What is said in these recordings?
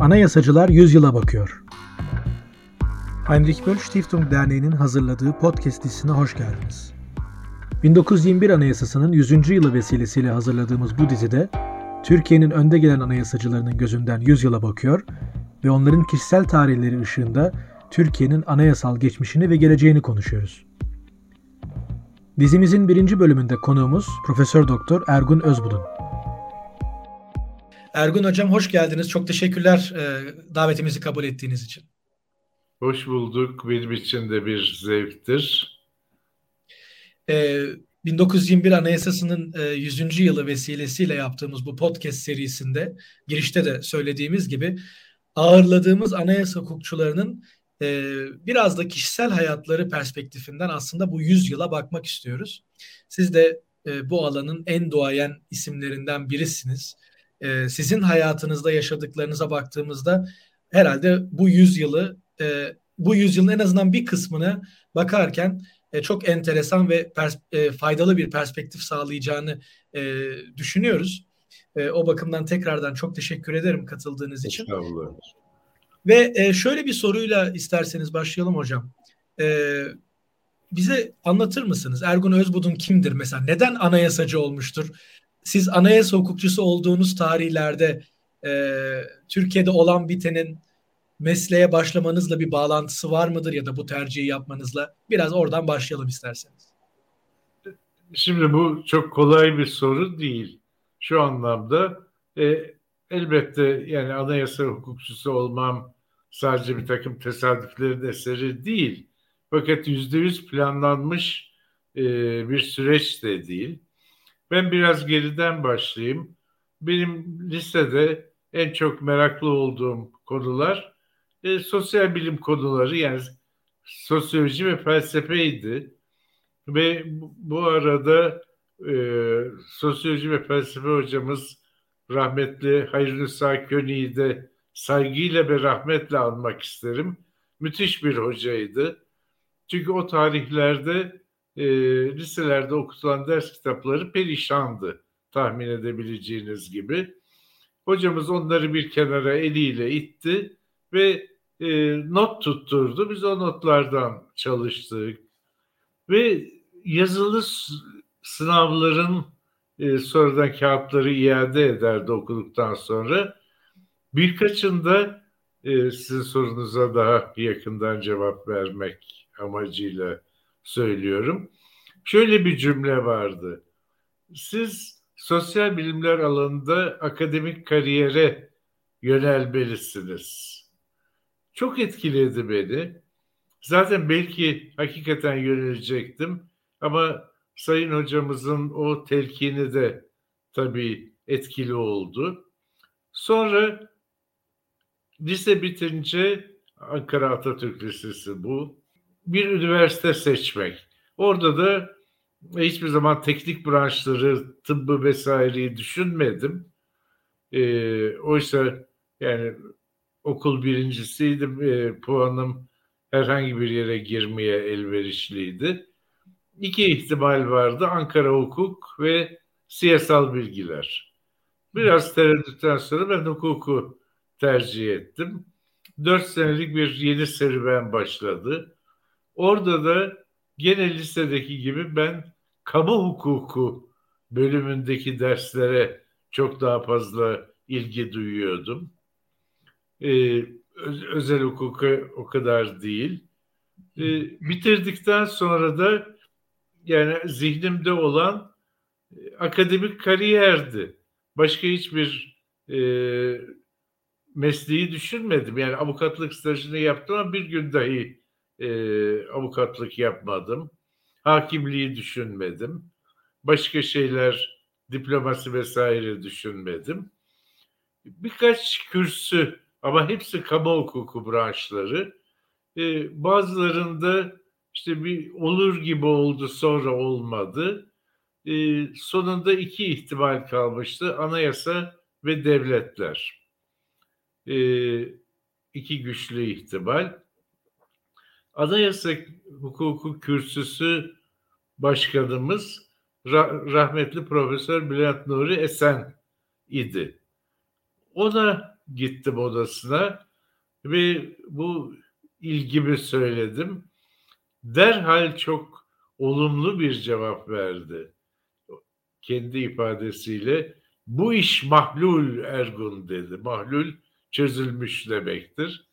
Anayasacılar Yüzyıla Bakıyor. Heinrich Böll Stiftung Derneği'nin hazırladığı podcast dizisine hoş geldiniz. 1921 Anayasası'nın 100. yılı vesilesiyle hazırladığımız bu dizide Türkiye'nin önde gelen anayasacılarının gözünden yüzyıla bakıyor ve onların kişisel tarihleri ışığında Türkiye'nin anayasal geçmişini ve geleceğini konuşuyoruz. Dizimizin birinci bölümünde konuğumuz Profesör Doktor Ergun Özbudun. Ergun Hocam hoş geldiniz. Çok teşekkürler e, davetimizi kabul ettiğiniz için. Hoş bulduk. Benim için de bir zevktir. E, 1921 Anayasası'nın e, 100. yılı vesilesiyle yaptığımız bu podcast serisinde girişte de söylediğimiz gibi ağırladığımız anayasa hukukçularının e, biraz da kişisel hayatları perspektifinden aslında bu 100 yıla bakmak istiyoruz. Siz de e, bu alanın en doğayan isimlerinden birisiniz e, sizin hayatınızda yaşadıklarınıza baktığımızda herhalde bu yüzyılı e, bu yüzyılın en azından bir kısmını bakarken e, çok enteresan ve pers- e, faydalı bir perspektif sağlayacağını e, düşünüyoruz. E, o bakımdan tekrardan çok teşekkür ederim katıldığınız için. Ve e, şöyle bir soruyla isterseniz başlayalım hocam. E, bize anlatır mısınız? Ergun Özbudun kimdir mesela? Neden anayasacı olmuştur? Siz anayasa hukukçusu olduğunuz tarihlerde e, Türkiye'de olan bitenin mesleğe başlamanızla bir bağlantısı var mıdır ya da bu tercihi yapmanızla? Biraz oradan başlayalım isterseniz. Şimdi bu çok kolay bir soru değil. Şu anlamda e, elbette yani anayasa hukukçusu olmam sadece bir takım tesadüflerin eseri değil. Fakat yüzde yüz planlanmış e, bir süreç de değil. Ben biraz geriden başlayayım. Benim lisede en çok meraklı olduğum konular e, sosyal bilim konuları yani sosyoloji ve felsefeydi. Ve bu arada e, sosyoloji ve felsefe hocamız rahmetli Hayrünisa Köni'yi de saygıyla ve rahmetle almak isterim. Müthiş bir hocaydı. Çünkü o tarihlerde e, liselerde okutulan ders kitapları perişandı tahmin edebileceğiniz gibi. Hocamız onları bir kenara eliyle itti ve e, not tutturdu. Biz o notlardan çalıştık. Ve yazılı sınavların e, sonradan kağıtları iade ederdi okuduktan sonra. Birkaçında e, sizin sorunuza daha yakından cevap vermek amacıyla söylüyorum. Şöyle bir cümle vardı. Siz sosyal bilimler alanında akademik kariyere yönelmelisiniz. Çok etkiledi beni. Zaten belki hakikaten yönelecektim ama Sayın hocamızın o telkini de tabii etkili oldu. Sonra lise bitince Ankara Atatürk Lisesi bu bir üniversite seçmek. Orada da hiçbir zaman teknik branşları, tıbbı vesaireyi düşünmedim. E, oysa yani okul birincisiydim. E, puanım herhangi bir yere girmeye elverişliydi. İki ihtimal vardı. Ankara Hukuk ve siyasal bilgiler. Biraz tereddütten sonra ben hukuku tercih ettim. Dört senelik bir yeni serüven başladı. Orada da gene lisedeki gibi ben kamu hukuku bölümündeki derslere çok daha fazla ilgi duyuyordum. Ee, özel hukuka o kadar değil. Ee, bitirdikten sonra da yani zihnimde olan e, akademik kariyerdi. Başka hiçbir e, mesleği düşünmedim. Yani avukatlık stajını yaptım ama bir gün dahi e, avukatlık yapmadım. Hakimliği düşünmedim. Başka şeyler, diplomasi vesaire düşünmedim. Birkaç kürsü ama hepsi kamu hukuku branşları. E, bazılarında işte bir olur gibi oldu sonra olmadı. E, sonunda iki ihtimal kalmıştı. Anayasa ve devletler. E, iki güçlü ihtimal. Anayasa Hukuku Kürsüsü Başkanımız rahmetli Profesör Bülent Nuri Esen idi. Ona gittim odasına ve bu ilgimi söyledim. Derhal çok olumlu bir cevap verdi. Kendi ifadesiyle bu iş mahlul Ergun dedi. Mahlul çözülmüş demektir.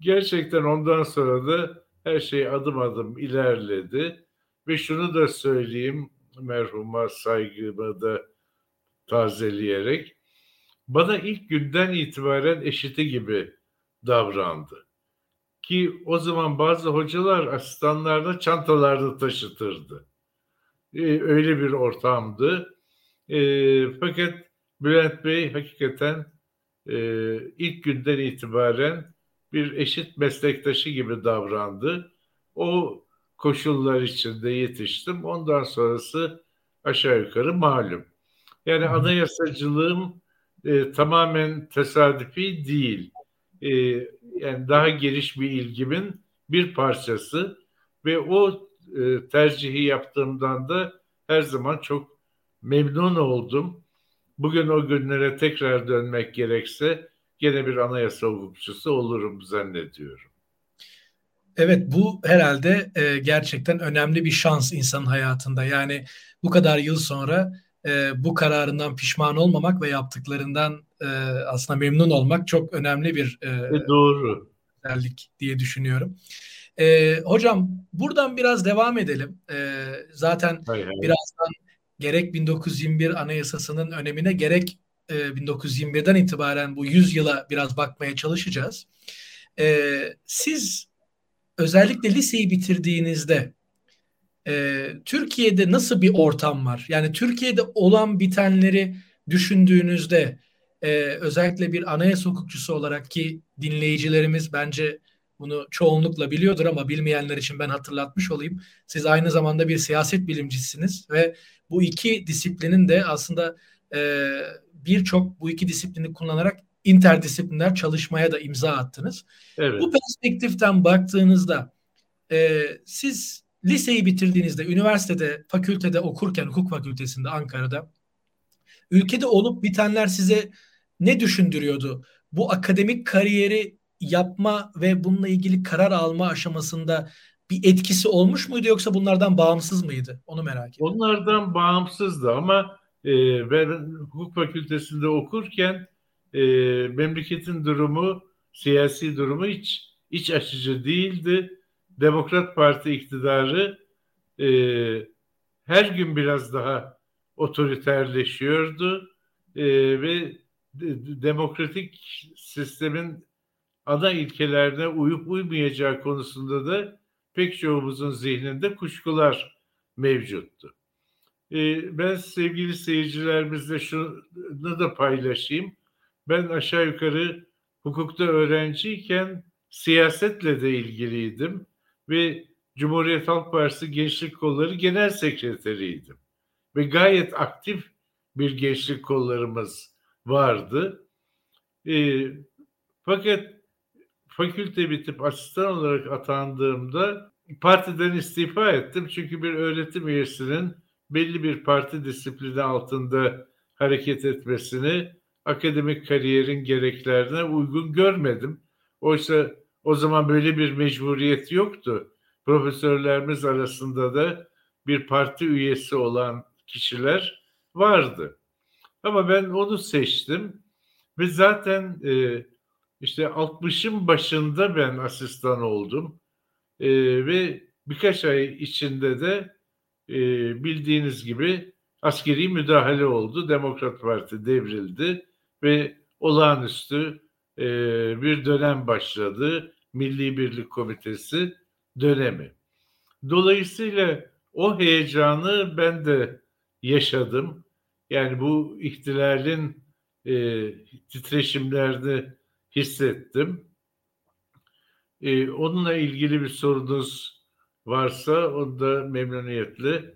Gerçekten ondan sonra da her şey adım adım ilerledi. Ve şunu da söyleyeyim merhuma saygımı da tazeleyerek bana ilk günden itibaren eşiti gibi davrandı. Ki o zaman bazı hocalar asistanlarda çantalarda taşıtırdı. Ee, öyle bir ortamdı. Ee, fakat Bülent Bey hakikaten e, ilk günden itibaren bir eşit meslektaşı gibi davrandı. O koşullar içinde yetiştim. Ondan sonrası aşağı yukarı malum. Yani anayasacılığım e, tamamen tesadüfi değil. E, yani daha geniş bir ilgimin bir parçası ve o e, tercihi yaptığımdan da her zaman çok memnun oldum. Bugün o günlere tekrar dönmek gerekse gene bir anayasa hukukçusu olurum zannediyorum. Evet bu herhalde e, gerçekten önemli bir şans insanın hayatında. Yani bu kadar yıl sonra e, bu kararından pişman olmamak ve yaptıklarından e, aslında memnun olmak çok önemli bir e, e, doğru özellik diye düşünüyorum. E, hocam buradan biraz devam edelim. E, zaten hay hay. birazdan gerek 1921 Anayasası'nın önemine gerek e, 1921'den itibaren bu 100 yıla biraz bakmaya çalışacağız. E, siz özellikle liseyi bitirdiğinizde e, Türkiye'de nasıl bir ortam var? Yani Türkiye'de olan bitenleri düşündüğünüzde e, özellikle bir anayasa hukukçusu olarak ki dinleyicilerimiz bence bunu çoğunlukla biliyordur ama bilmeyenler için ben hatırlatmış olayım. Siz aynı zamanda bir siyaset bilimcisiniz ve bu iki disiplinin de aslında e, birçok bu iki disiplini kullanarak interdisipliner çalışmaya da imza attınız. Evet. Bu perspektiften baktığınızda e, siz liseyi bitirdiğinizde, üniversitede, fakültede okurken, hukuk fakültesinde Ankara'da ülkede olup bitenler size ne düşündürüyordu? Bu akademik kariyeri yapma ve bununla ilgili karar alma aşamasında bir etkisi olmuş muydu yoksa bunlardan bağımsız mıydı? Onu merak ediyorum. Onlardan bağımsızdı ama e, ben hukuk fakültesinde okurken e, memleketin durumu, siyasi durumu hiç iç açıcı değildi. Demokrat Parti iktidarı e, her gün biraz daha otoriterleşiyordu e, ve de, demokratik sistemin ana ilkelerine uyup uymayacağı konusunda da pek çoğumuzun zihninde kuşkular mevcuttu. E, ben sevgili seyircilerimizle şunu da paylaşayım. Ben aşağı yukarı hukukta öğrenciyken siyasetle de ilgiliydim ve Cumhuriyet Halk Partisi Gençlik Kolları Genel Sekreteriydim. Ve gayet aktif bir gençlik kollarımız vardı. E, fakat fakülte bitip asistan olarak atandığımda partiden istifa ettim. Çünkü bir öğretim üyesinin belli bir parti disiplini altında hareket etmesini akademik kariyerin gereklerine uygun görmedim. Oysa o zaman böyle bir mecburiyet yoktu. Profesörlerimiz arasında da bir parti üyesi olan kişiler vardı. Ama ben onu seçtim ve zaten e, işte 60'ın başında ben asistan oldum e, ve birkaç ay içinde de e, bildiğiniz gibi askeri müdahale oldu. Demokrat Parti devrildi ve olağanüstü e, bir dönem başladı. Milli Birlik Komitesi dönemi. Dolayısıyla o heyecanı ben de yaşadım. Yani bu ihtilalin e, titreşimlerini hissettim. E, onunla ilgili bir sorunuz varsa onu da memnuniyetle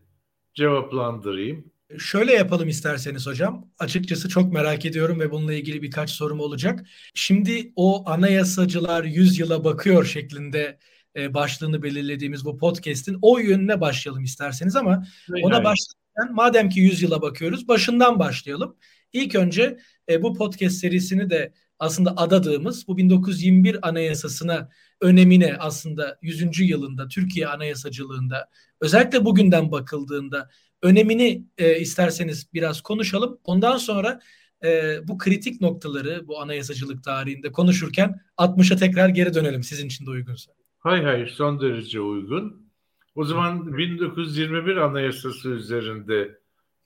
cevaplandırayım. Şöyle yapalım isterseniz hocam. Açıkçası çok merak ediyorum ve bununla ilgili birkaç sorum olacak. Şimdi o anayasacılar 100 yıla bakıyor şeklinde e, başlığını belirlediğimiz bu podcast'in o yönüne başlayalım isterseniz ama Hayır, ona başlarken madem ki 100 yıla bakıyoruz başından başlayalım. İlk önce e, bu podcast serisini de aslında adadığımız bu 1921 anayasasına önemine aslında 100. yılında Türkiye anayasacılığında özellikle bugünden bakıldığında önemini e, isterseniz biraz konuşalım. Ondan sonra e, bu kritik noktaları bu anayasacılık tarihinde konuşurken 60'a tekrar geri dönelim sizin için de uygunsa. Hay hay son derece uygun. O zaman 1921 Anayasası üzerinde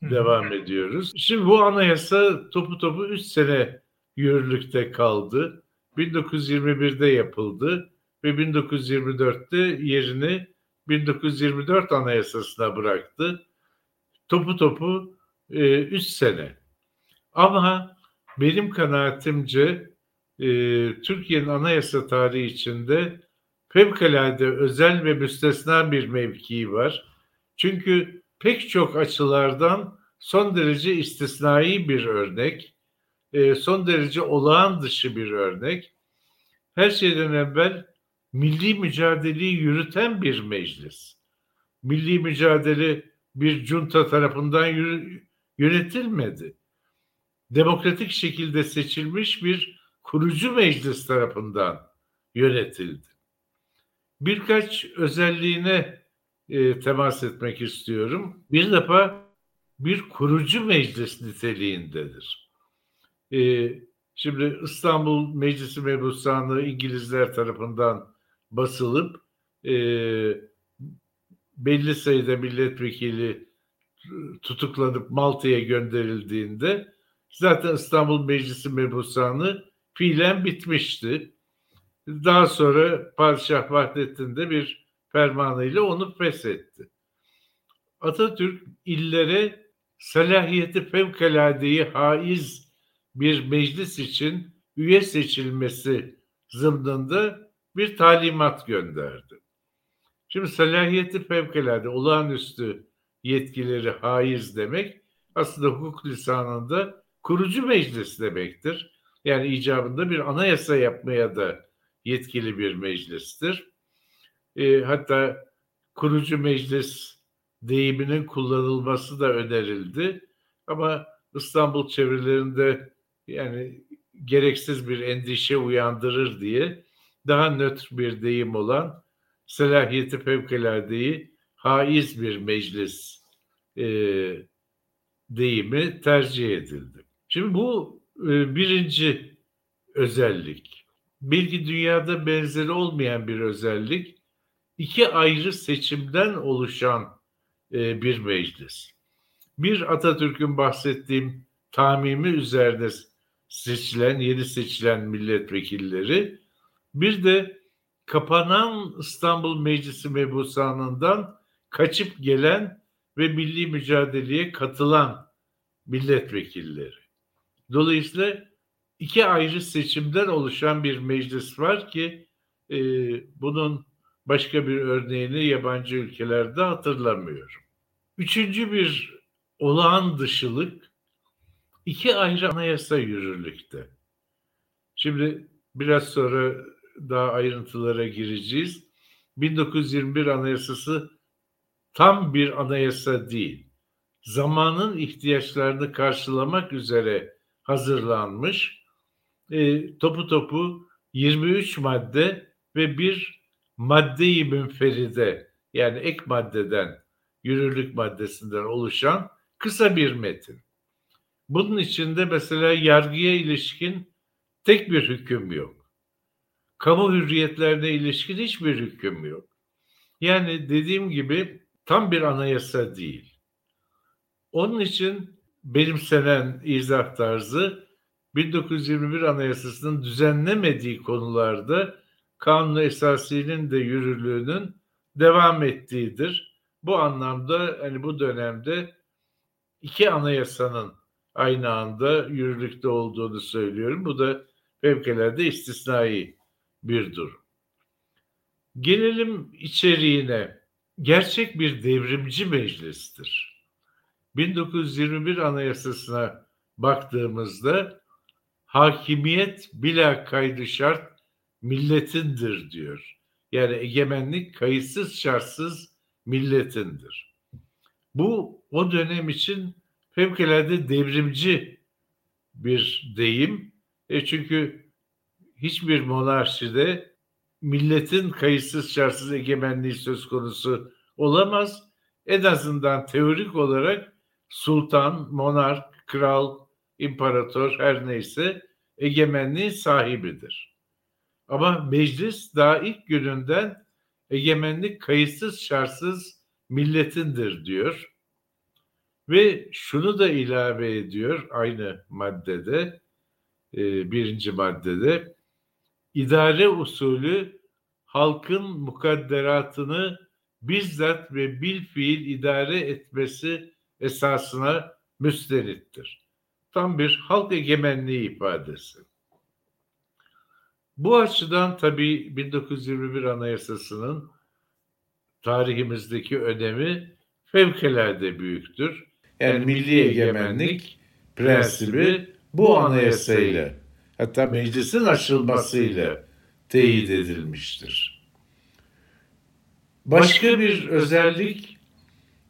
devam ediyoruz. Şimdi bu anayasa topu topu 3 sene yürürlükte kaldı. 1921'de yapıldı ve 1924'te yerini 1924 Anayasası'na bıraktı. Topu topu 3 e, sene. Ama benim kanaatimce e, Türkiye'nin anayasa tarihi içinde fevkalade özel ve müstesna bir mevkii var. Çünkü pek çok açılardan son derece istisnai bir örnek, e, son derece olağan dışı bir örnek. Her şeyden evvel milli mücadeleyi yürüten bir meclis. Milli mücadele bir junta tarafından yönetilmedi. Demokratik şekilde seçilmiş bir kurucu meclis tarafından yönetildi. Birkaç özelliğine e, temas etmek istiyorum. Bir defa bir kurucu meclis niteliğindedir. E, şimdi İstanbul Meclisi Mebusanlığı İngilizler tarafından basılıp e, belli sayıda milletvekili tutuklanıp Malta'ya gönderildiğinde zaten İstanbul Meclisi Mebusanlığı fiilen bitmişti. Daha sonra Padişah Vahdettin de bir fermanıyla onu feshetti. Atatürk illere salahiyeti fevkaladeyi haiz bir meclis için üye seçilmesi zımnında bir talimat gönderdi. Şimdi salahiyeti fevkalade, olağanüstü yetkileri haiz demek aslında hukuk lisanında kurucu meclis demektir. Yani icabında bir anayasa yapmaya da yetkili bir meclistir. E, hatta kurucu meclis deyiminin kullanılması da önerildi. Ama İstanbul çevrelerinde yani gereksiz bir endişe uyandırır diye daha nötr bir deyim olan selahiyeti fevkaladeyi haiz bir meclis e, deyimi tercih edildi. Şimdi bu e, birinci özellik. Bilgi dünyada benzeri olmayan bir özellik. iki ayrı seçimden oluşan e, bir meclis. Bir Atatürk'ün bahsettiğim tamimi üzerine seçilen, yeni seçilen milletvekilleri, bir de kapanan İstanbul Meclisi mebusanından kaçıp gelen ve milli mücadeleye katılan milletvekilleri. Dolayısıyla iki ayrı seçimden oluşan bir meclis var ki e, bunun başka bir örneğini yabancı ülkelerde hatırlamıyorum. Üçüncü bir olağan dışılık iki ayrı anayasa yürürlükte. Şimdi biraz sonra daha ayrıntılara gireceğiz. 1921 Anayasası tam bir anayasa değil. Zamanın ihtiyaçlarını karşılamak üzere hazırlanmış. E, topu topu 23 madde ve bir madde-i münferide yani ek maddeden, yürürlük maddesinden oluşan kısa bir metin. Bunun içinde mesela yargıya ilişkin tek bir hüküm yok. Kamu hürriyetlerine ilişkin hiçbir hüküm yok. Yani dediğim gibi tam bir anayasa değil. Onun için benimsenen izah tarzı 1921 Anayasası'nın düzenlemediği konularda kanun esasinin de yürürlüğünün devam ettiğidir. Bu anlamda hani bu dönemde iki anayasanın aynı anda yürürlükte olduğunu söylüyorum. Bu da fevkalade istisnai bir durum. Gelelim içeriğine. Gerçek bir devrimci meclistir. 1921 Anayasası'na baktığımızda hakimiyet bila kaydı şart milletindir diyor. Yani egemenlik kayıtsız şartsız milletindir. Bu o dönem için fevkalade devrimci bir deyim. E çünkü hiçbir monarşide milletin kayıtsız şartsız egemenliği söz konusu olamaz. En azından teorik olarak sultan, monark, kral, imparator her neyse egemenliğin sahibidir. Ama meclis daha ilk gününden egemenlik kayıtsız şartsız milletindir diyor. Ve şunu da ilave ediyor aynı maddede, e, birinci maddede, idare usulü halkın mukadderatını bizzat ve bil fiil idare etmesi esasına müstenittir. Tam bir halk egemenliği ifadesi. Bu açıdan tabii 1921 Anayasası'nın tarihimizdeki önemi fevkalade büyüktür. Yani milli egemenlik prensibi bu anayasayla hatta meclisin açılmasıyla teyit edilmiştir. Başka bir özellik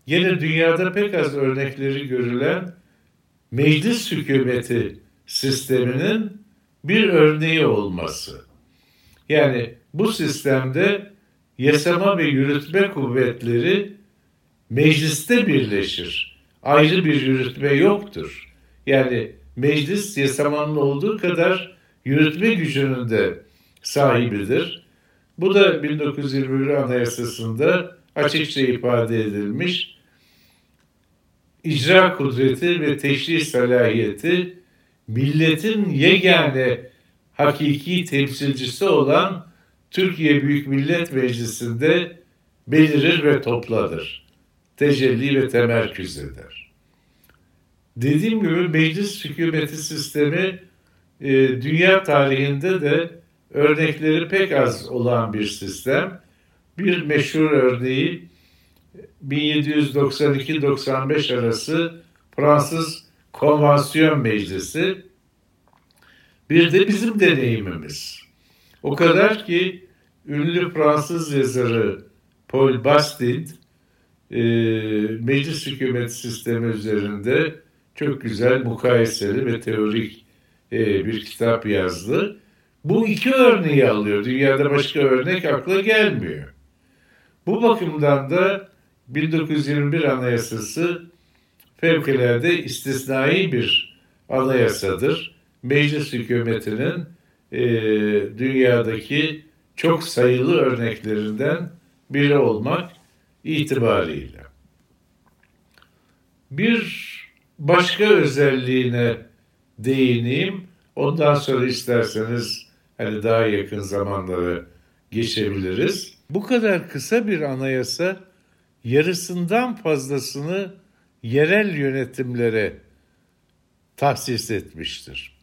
yine dünyada pek az örnekleri görülen meclis hükümeti sisteminin bir örneği olması. Yani bu sistemde yasama ve yürütme kuvvetleri mecliste birleşir. Ayrı bir yürütme yoktur. Yani meclis yasamanın olduğu kadar yürütme gücünün de sahibidir. Bu da 1921 Anayasası'nda açıkça ifade edilmiş. İcra kudreti ve teşri salahiyeti milletin yegane hakiki temsilcisi olan Türkiye Büyük Millet Meclisi'nde belirir ve topladır. Tecelli ve temerküz eder. Dediğim gibi meclis hükümeti sistemi e, dünya tarihinde de örnekleri pek az olan bir sistem. Bir meşhur örneği 1792-95 arası Fransız Konvansiyon Meclisi. Bir de bizim deneyimimiz. O kadar ki ünlü Fransız yazarı Paul Bastide e, meclis hükümet sistemi üzerinde çok güzel mukayeseli ve teorik e, bir kitap yazdı. Bu iki örneği alıyor. Dünyada başka örnek akla gelmiyor. Bu bakımdan da 1921 Anayasası fevkalade istisnai bir anayasadır. Meclis hükümetinin e, dünyadaki çok sayılı örneklerinden biri olmak itibariyle. Bir başka özelliğine değineyim. Ondan sonra isterseniz hani daha yakın zamanlara geçebiliriz. Bu kadar kısa bir anayasa yarısından fazlasını yerel yönetimlere tahsis etmiştir.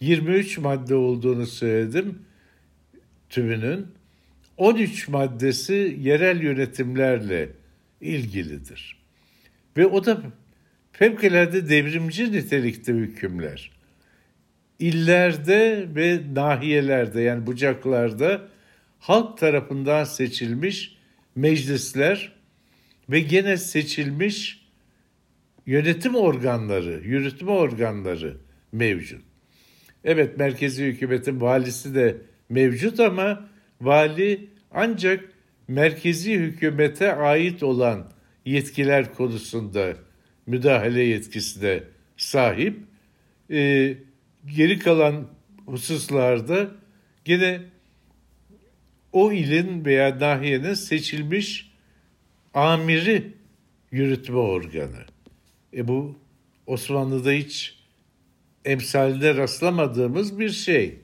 23 madde olduğunu söyledim tümünün. 13 maddesi yerel yönetimlerle ilgilidir. Ve o da fevkalade devrimci nitelikte hükümler. İllerde ve nahiyelerde yani bucaklarda halk tarafından seçilmiş meclisler ve gene seçilmiş yönetim organları, yürütme organları mevcut. Evet merkezi hükümetin valisi de mevcut ama vali ancak merkezi hükümete ait olan yetkiler konusunda müdahale yetkisi de sahip. Ee, geri kalan hususlarda gene o ilin veya nahiyenin seçilmiş amiri yürütme organı. E bu Osmanlı'da hiç emsalde rastlamadığımız bir şey.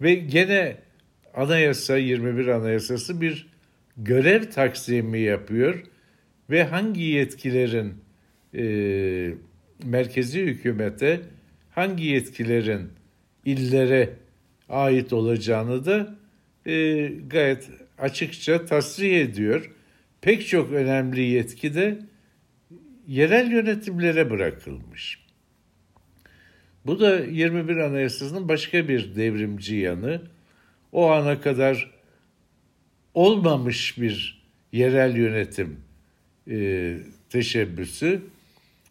Ve gene anayasa 21 anayasası bir görev taksimi yapıyor ve hangi yetkilerin e, merkezi hükümete hangi yetkilerin illere ait olacağını da e, gayet açıkça tasrih ediyor. Pek çok önemli yetki de yerel yönetimlere bırakılmış. Bu da 21 Anayasası'nın başka bir devrimci yanı. O ana kadar olmamış bir yerel yönetim e, teşebbüsü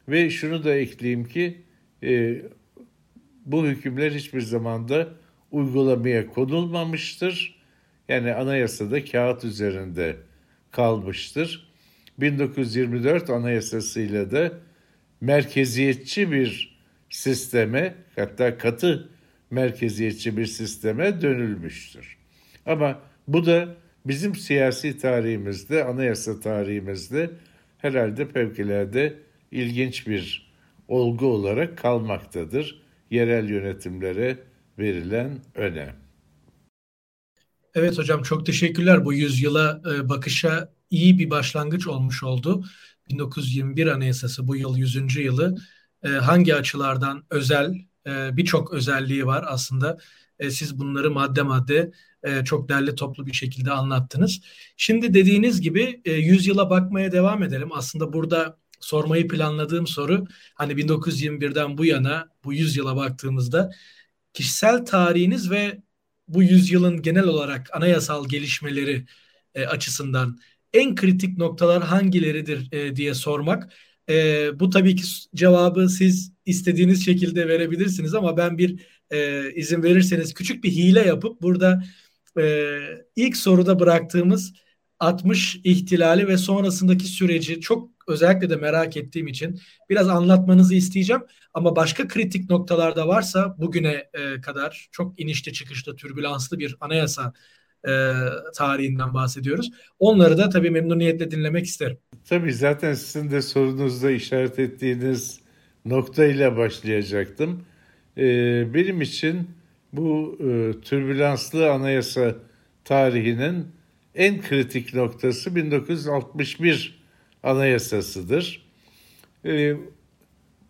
ve şunu da ekleyeyim ki e, bu hükümler hiçbir zamanda uygulamaya konulmamıştır. Yani anayasada kağıt üzerinde kalmıştır. 1924 anayasasıyla da merkeziyetçi bir sisteme hatta katı merkeziyetçi bir sisteme dönülmüştür. Ama bu da bizim siyasi tarihimizde, anayasa tarihimizde herhalde fevkalade ilginç bir olgu olarak kalmaktadır. Yerel yönetimlere verilen önem. Evet hocam çok teşekkürler. Bu yüzyıla e, bakışa iyi bir başlangıç olmuş oldu. 1921 Anayasası bu yıl 100. yılı e, hangi açılardan özel e, birçok özelliği var aslında. Siz bunları madde madde çok derli toplu bir şekilde anlattınız. Şimdi dediğiniz gibi 100 yıla bakmaya devam edelim. Aslında burada sormayı planladığım soru hani 1921'den bu yana bu 100 yıla baktığımızda kişisel tarihiniz ve bu yüzyılın genel olarak anayasal gelişmeleri e, açısından en kritik noktalar hangileridir e, diye sormak. E, bu tabii ki cevabı siz istediğiniz şekilde verebilirsiniz ama ben bir e, izin verirseniz küçük bir hile yapıp burada e, ilk soruda bıraktığımız 60 ihtilali ve sonrasındaki süreci çok özellikle de merak ettiğim için biraz anlatmanızı isteyeceğim. Ama başka kritik noktalar da varsa bugüne e, kadar çok inişte çıkışta türbülanslı bir anayasa e, tarihinden bahsediyoruz. Onları da tabii memnuniyetle dinlemek isterim. Tabii zaten sizin de sorunuzda işaret ettiğiniz noktayla başlayacaktım. E, benim için bu e, türbülanslı anayasa tarihinin en kritik noktası 1961 anayasasıdır. E,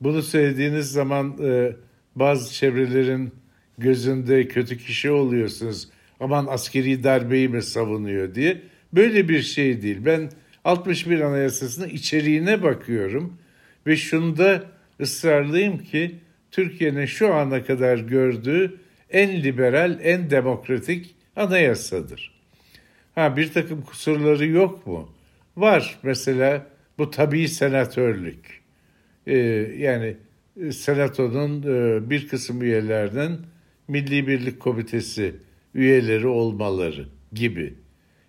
bunu söylediğiniz zaman e, bazı çevrelerin gözünde kötü kişi oluyorsunuz. Aman askeri darbeyi mi savunuyor diye. Böyle bir şey değil. Ben 61 Anayasası'nın içeriğine bakıyorum ve şunda ısrarlıyım ki Türkiye'nin şu ana kadar gördüğü en liberal, en demokratik anayasadır. Ha bir takım kusurları yok mu? Var. Mesela bu tabii senatörlük. Ee, yani e, senatonun e, bir kısım üyelerinin Milli Birlik Komitesi üyeleri olmaları gibi.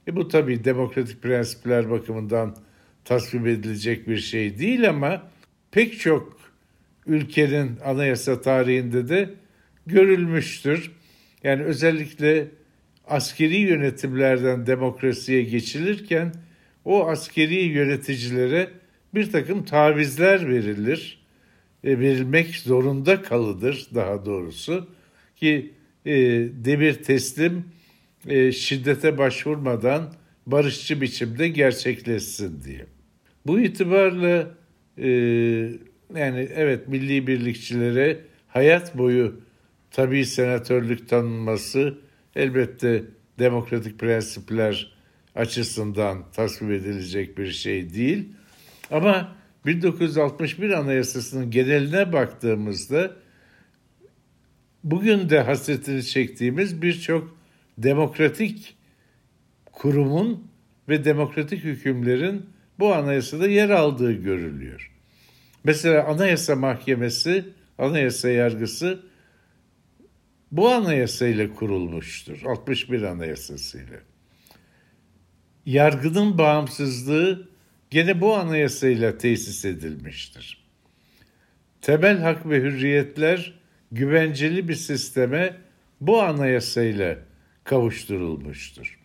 E bu tabii demokratik prensipler bakımından tasvip edilecek bir şey değil ama pek çok ülkenin anayasa tarihinde de görülmüştür. Yani özellikle askeri yönetimlerden demokrasiye geçilirken o askeri yöneticilere bir takım tavizler verilir. E, verilmek zorunda kalıdır daha doğrusu ki e, demir teslim e, şiddete başvurmadan barışçı biçimde gerçekleşsin diye. Bu itibarla e, yani evet milli birlikçilere hayat boyu tabii senatörlük tanınması elbette demokratik prensipler açısından tasvip edilecek bir şey değil. Ama 1961 Anayasası'nın geneline baktığımızda bugün de hasretini çektiğimiz birçok demokratik kurumun ve demokratik hükümlerin bu anayasada yer aldığı görülüyor. Mesela Anayasa Mahkemesi, Anayasa Yargısı bu anayasayla kurulmuştur. 61 Anayasasıyla. Yargının bağımsızlığı gene bu anayasayla tesis edilmiştir. Temel hak ve hürriyetler güvenceli bir sisteme bu anayasayla kavuşturulmuştur.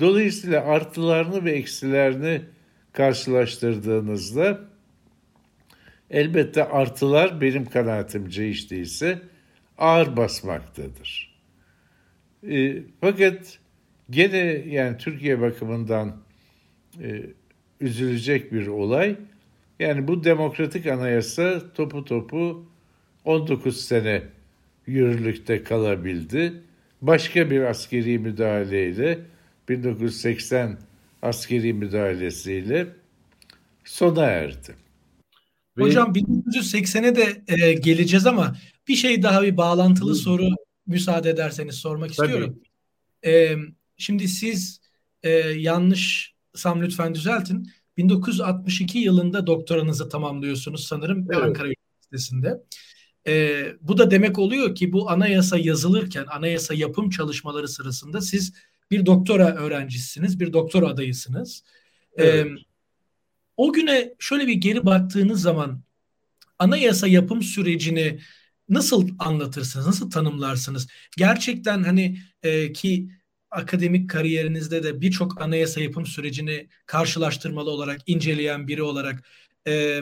Dolayısıyla artılarını ve eksilerini karşılaştırdığınızda elbette artılar benim kanaatimce hiç değilse ağır basmaktadır. E, fakat gene yani Türkiye bakımından e, üzülecek bir olay. Yani bu demokratik anayasa topu topu 19 sene yürürlükte kalabildi. Başka bir askeri müdahaleyle 1980 askeri müdahalesiyle sona erdi. Hocam 1980'e de e, geleceğiz ama bir şey daha bir bağlantılı Hı. soru müsaade ederseniz sormak Tabii. istiyorum. E, şimdi siz e, yanlışsam lütfen düzeltin. 1962 yılında doktoranızı tamamlıyorsunuz sanırım evet. Ankara Üniversitesi'nde. E, bu da demek oluyor ki bu anayasa yazılırken, anayasa yapım çalışmaları sırasında siz bir doktora öğrencisisiniz, bir doktora adayısınız. Evet. E, o güne şöyle bir geri baktığınız zaman anayasa yapım sürecini nasıl anlatırsınız, nasıl tanımlarsınız? Gerçekten hani e, ki akademik kariyerinizde de birçok anayasa yapım sürecini karşılaştırmalı olarak inceleyen biri olarak e,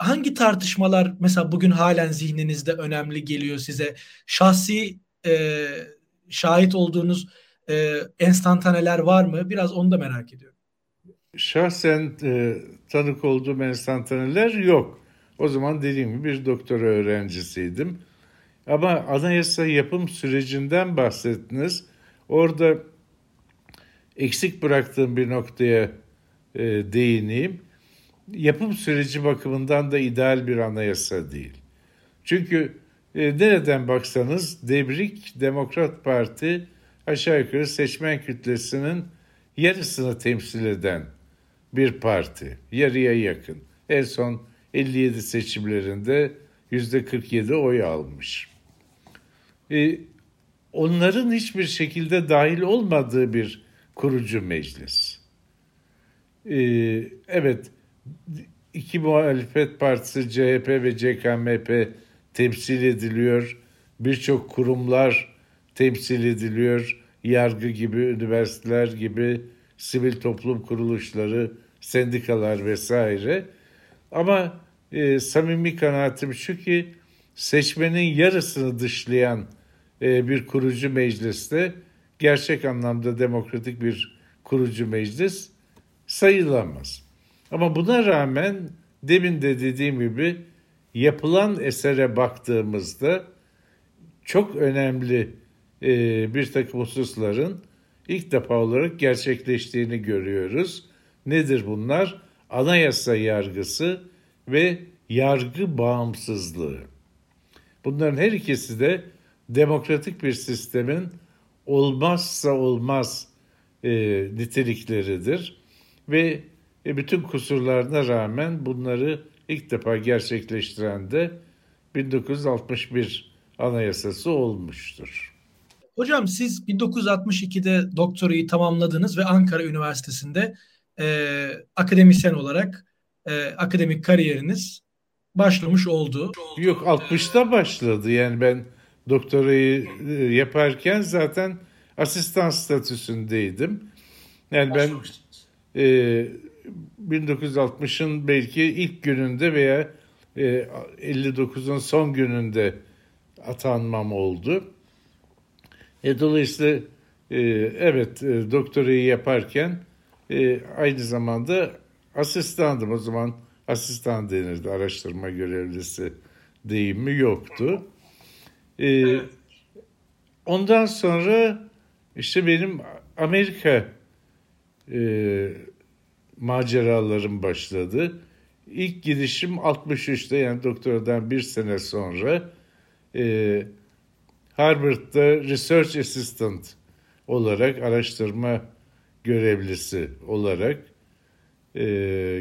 hangi tartışmalar mesela bugün halen zihninizde önemli geliyor size? Şahsi e, şahit olduğunuz e, enstantaneler var mı? Biraz onu da merak ediyorum. Şahsen e, tanık olduğum enstantaneler yok. O zaman dediğim gibi bir doktora öğrencisiydim. Ama anayasa yapım sürecinden bahsettiniz. Orada eksik bıraktığım bir noktaya e, değineyim. Yapım süreci bakımından da ideal bir anayasa değil. Çünkü e, nereden baksanız Debrik Demokrat Parti aşağı yukarı seçmen kütlesinin yarısını temsil eden bir parti. Yarıya yakın. En son 57 seçimlerinde yüzde 47 oy almış. Ee, onların hiçbir şekilde dahil olmadığı bir kurucu meclis. Ee, evet, iki muhalefet partisi CHP ve CKMP temsil ediliyor. Birçok kurumlar temsil ediliyor. Yargı gibi, üniversiteler gibi, sivil toplum kuruluşları, sendikalar vesaire. Ama e, samimi kanaatim şu ki seçmenin yarısını dışlayan e, bir kurucu mecliste gerçek anlamda demokratik bir kurucu meclis sayılamaz. Ama buna rağmen demin de dediğim gibi yapılan esere baktığımızda çok önemli e, bir takım hususların ilk defa olarak gerçekleştiğini görüyoruz. Nedir bunlar? Anayasa yargısı ve yargı bağımsızlığı. Bunların her ikisi de demokratik bir sistemin olmazsa olmaz e, nitelikleridir ve e, bütün kusurlarına rağmen bunları ilk defa gerçekleştiren de 1961 Anayasası olmuştur. Hocam siz 1962'de doktorayı tamamladınız ve Ankara Üniversitesi'nde e, akademisyen olarak e, akademik kariyeriniz başlamış oldu. Yok 60'ta başladı yani ben doktorayı e, yaparken zaten asistan statüsündeydim. Yani ben e, 1960'ın belki ilk gününde veya e, 59'un son gününde atanmam oldu. E, dolayısıyla e, evet e, doktorayı yaparken e, aynı zamanda asistandım. O zaman asistan denirdi, araştırma görevlisi deyimi yoktu. E, ondan sonra işte benim Amerika e, maceralarım başladı. İlk gidişim 63'te yani doktoradan bir sene sonra e, Harvard'da Research Assistant olarak araştırma görevlisi olarak e,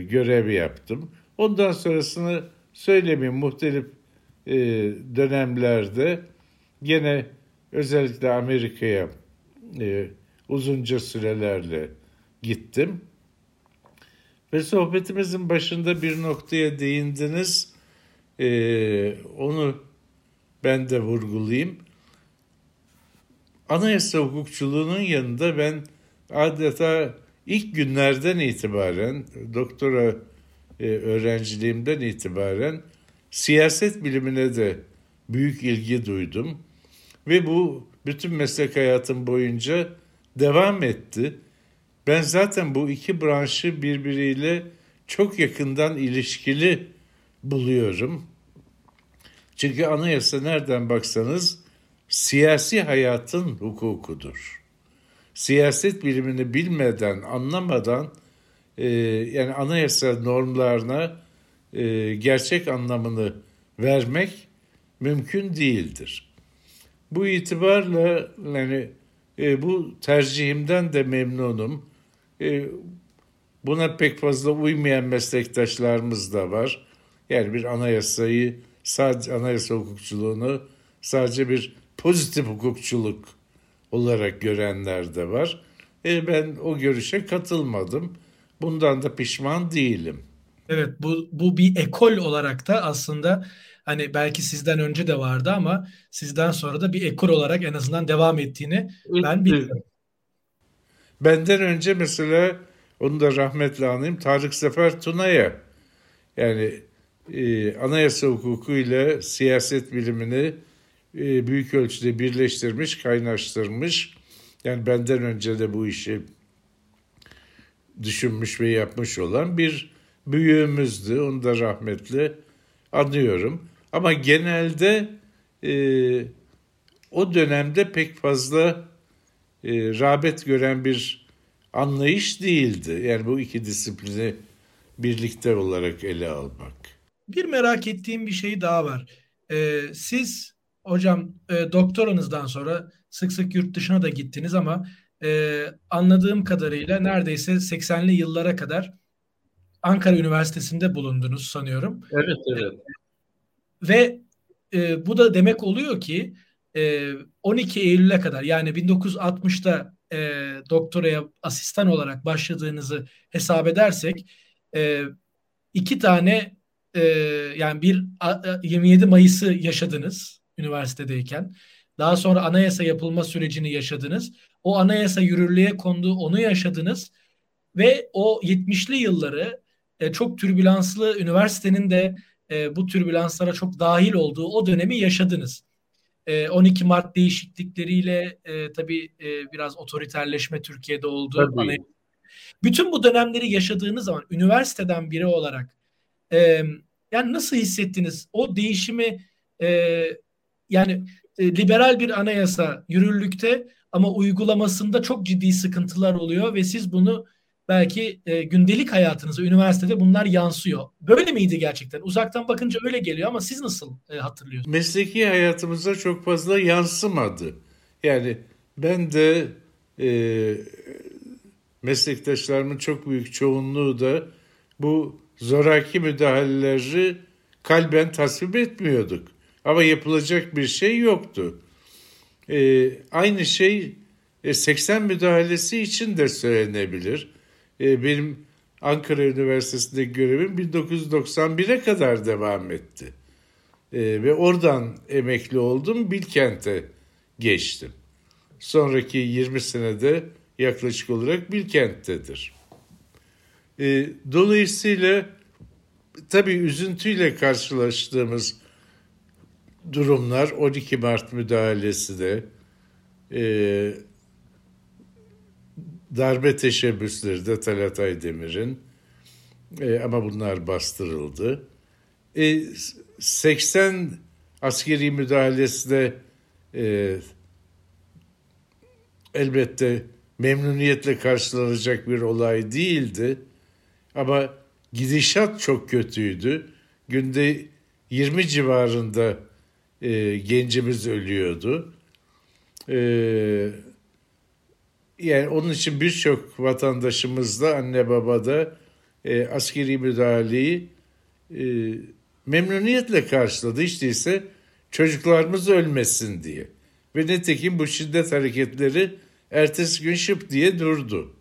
görev yaptım. Ondan sonrasını söylemeyeyim muhtelif e, dönemlerde gene özellikle Amerika'ya e, uzunca sürelerle gittim. Ve sohbetimizin başında bir noktaya değindiniz. E, onu ben de vurgulayayım. Anayasa hukukçuluğunun yanında ben adeta ilk günlerden itibaren, doktora e, öğrenciliğimden itibaren siyaset bilimine de büyük ilgi duydum. Ve bu bütün meslek hayatım boyunca devam etti. Ben zaten bu iki branşı birbiriyle çok yakından ilişkili buluyorum. Çünkü anayasa nereden baksanız siyasi hayatın hukukudur. Siyaset bilimini bilmeden, anlamadan e, yani anayasa normlarına e, gerçek anlamını vermek mümkün değildir. Bu itibarla yani e, bu tercihimden de memnunum. E, buna pek fazla uymayan meslektaşlarımız da var. Yani bir anayasayı sadece anayasa hukukçuluğunu sadece bir pozitif hukukçuluk olarak görenler de var. E ben o görüşe katılmadım. Bundan da pişman değilim. Evet bu, bu bir ekol olarak da aslında hani belki sizden önce de vardı ama sizden sonra da bir ekol olarak en azından devam ettiğini ben biliyorum. Benden önce mesela onu da rahmetle anayım Tarık Sefer Tuna'ya yani e, anayasa hukuku ile siyaset bilimini e, büyük ölçüde birleştirmiş, kaynaştırmış. Yani benden önce de bu işi düşünmüş ve yapmış olan bir büyüğümüzdü. Onu da rahmetli anıyorum. Ama genelde e, o dönemde pek fazla e, rağbet gören bir anlayış değildi. Yani bu iki disiplini birlikte olarak ele almak. Bir merak ettiğim bir şey daha var. Ee, siz hocam e, doktoranızdan sonra sık sık yurt dışına da gittiniz ama e, anladığım kadarıyla neredeyse 80'li yıllara kadar Ankara Üniversitesi'nde bulundunuz sanıyorum. Evet, evet. Ve e, bu da demek oluyor ki e, 12 Eylül'e kadar yani 1960'da e, doktoraya asistan olarak başladığınızı hesap edersek e, iki tane e, yani bir 27 Mayıs'ı yaşadınız üniversitedeyken. Daha sonra anayasa yapılma sürecini yaşadınız. O anayasa yürürlüğe kondu, onu yaşadınız. Ve o 70'li yılları e, çok türbülanslı üniversitenin de e, bu türbülanslara çok dahil olduğu o dönemi yaşadınız. E, 12 Mart değişiklikleriyle e, tabii e, biraz otoriterleşme Türkiye'de oldu. Tabii. Bütün bu dönemleri yaşadığınız zaman üniversiteden biri olarak e, yani nasıl hissettiniz? O değişimi e, yani e, liberal bir anayasa yürürlükte ama uygulamasında çok ciddi sıkıntılar oluyor ve siz bunu belki e, gündelik hayatınıza üniversitede bunlar yansıyor. Böyle miydi gerçekten? Uzaktan bakınca öyle geliyor ama siz nasıl e, hatırlıyorsunuz? Mesleki hayatımıza çok fazla yansımadı. Yani ben de e, meslektaşlarımın çok büyük çoğunluğu da bu zoraki müdahaleleri kalben tasvip etmiyorduk. Ama yapılacak bir şey yoktu. E, aynı şey e, 80 müdahalesi için de söylenebilir. E, benim Ankara Üniversitesi'nde görevim 1991'e kadar devam etti. E, ve oradan emekli oldum, Bilkent'e geçtim. Sonraki 20 senede yaklaşık olarak Bilkent'tedir. E, dolayısıyla tabii üzüntüyle karşılaştığımız durumlar 12 Mart müdahalesi de darbe teşebbüsleri de Talat Aydemir'in e, ama bunlar bastırıldı. E, 80 askeri müdahalesi de e, elbette memnuniyetle karşılanacak bir olay değildi. Ama gidişat çok kötüydü. Günde 20 civarında e, gencimiz ölüyordu. E, yani onun için birçok vatandaşımız da anne baba da e, askeri müdahaleyi e, memnuniyetle karşıladı. Hiç değilse çocuklarımız ölmesin diye. Ve nitekim bu şiddet hareketleri ertesi gün şıp diye durdu.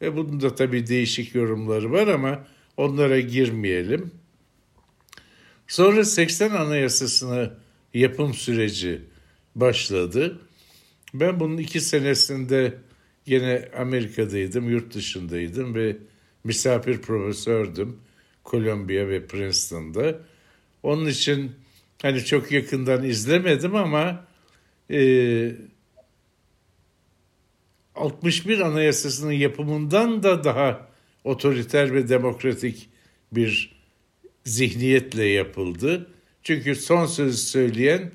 Ve bunun da tabii değişik yorumları var ama onlara girmeyelim. Sonra 80 Anayasası'nı yapım süreci başladı. Ben bunun iki senesinde yine Amerika'daydım, yurt dışındaydım ve misafir profesördüm Columbia ve Princeton'da. Onun için hani çok yakından izlemedim ama e, 61 Anayasası'nın yapımından da daha otoriter ve demokratik bir zihniyetle yapıldı. Çünkü son sözü söyleyen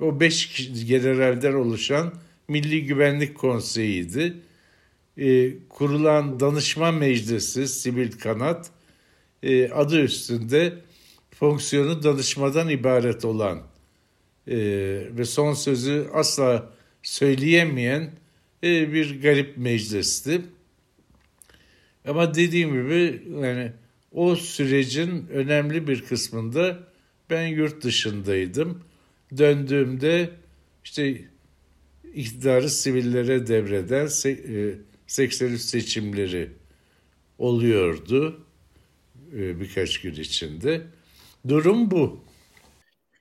o beş generalden oluşan Milli Güvenlik Konseyi'ydi. E, kurulan danışma meclisi, sivil kanat e, adı üstünde fonksiyonu danışmadan ibaret olan e, ve son sözü asla söyleyemeyen e, bir garip meclisti. Ama dediğim gibi yani o sürecin önemli bir kısmında ben yurt dışındaydım. Döndüğümde işte iktidarı sivillere devreden 83 seçimleri oluyordu birkaç gün içinde. Durum bu.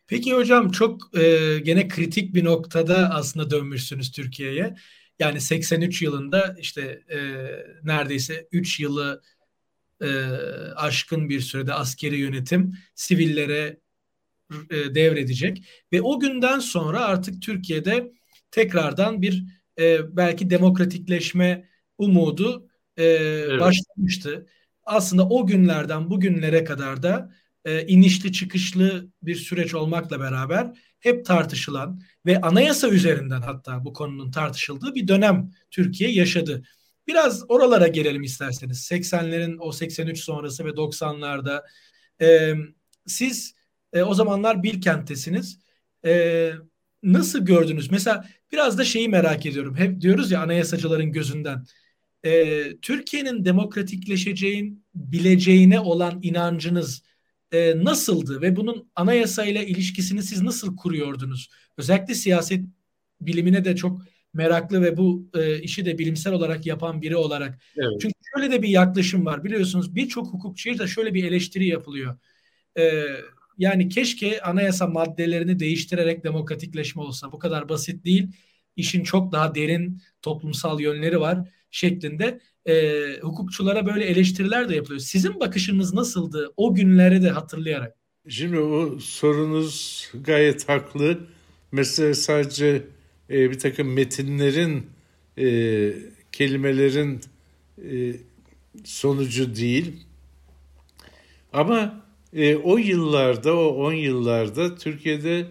Peki hocam çok e, gene kritik bir noktada aslında dönmüşsünüz Türkiye'ye. Yani 83 yılında işte e, neredeyse 3 yılı e, aşkın bir sürede askeri yönetim sivillere e, devredecek ve o günden sonra artık Türkiye'de tekrardan bir e, belki demokratikleşme umudu e, evet. başlamıştı. Aslında o günlerden bugünlere kadar da e, inişli çıkışlı bir süreç olmakla beraber hep tartışılan ve anayasa üzerinden hatta bu konunun tartışıldığı bir dönem Türkiye yaşadı. Biraz oralara gelelim isterseniz. 80'lerin o 83 sonrası ve 90'larda e, siz e, o zamanlar Bilkent'tesiniz. E, nasıl gördünüz? Mesela biraz da şeyi merak ediyorum. Hep diyoruz ya anayasacıların gözünden. E, Türkiye'nin demokratikleşeceğin bileceğine olan inancınız e, nasıldı ve bunun anayasayla ilişkisini siz nasıl kuruyordunuz? Özellikle siyaset bilimine de çok meraklı ve bu e, işi de bilimsel olarak yapan biri olarak. Evet. Çünkü şöyle de bir yaklaşım var biliyorsunuz birçok hukukçuya da şöyle bir eleştiri yapılıyor. E, yani keşke anayasa maddelerini değiştirerek demokratikleşme olsa. Bu kadar basit değil. İşin çok daha derin toplumsal yönleri var şeklinde e, hukukçulara böyle eleştiriler de yapılıyor. Sizin bakışınız nasıldı o günleri de hatırlayarak? Şimdi o sorunuz gayet haklı. Mesela sadece e, bir takım metinlerin, e, kelimelerin e, sonucu değil. Ama e, o yıllarda, o 10 yıllarda Türkiye'de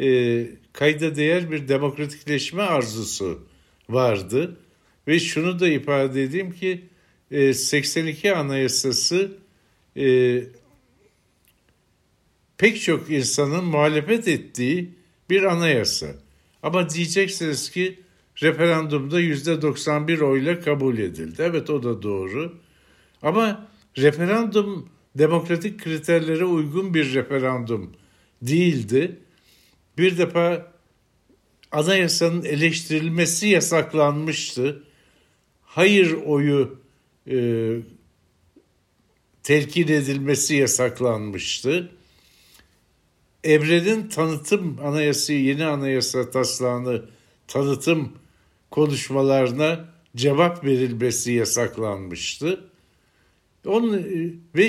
e, kayda değer bir demokratikleşme arzusu vardı. Ve şunu da ifade edeyim ki e, 82 Anayasası e, pek çok insanın muhalefet ettiği bir anayasa. Ama diyeceksiniz ki referandumda yüzde 91 oyla kabul edildi. Evet o da doğru. Ama referandum demokratik kriterlere uygun bir referandum değildi. Bir defa anayasanın eleştirilmesi yasaklanmıştı hayır oyu e, telkin edilmesi yasaklanmıştı. Evrenin tanıtım anayası, yeni anayasa taslağını tanıtım konuşmalarına cevap verilmesi yasaklanmıştı. Onun, e, ve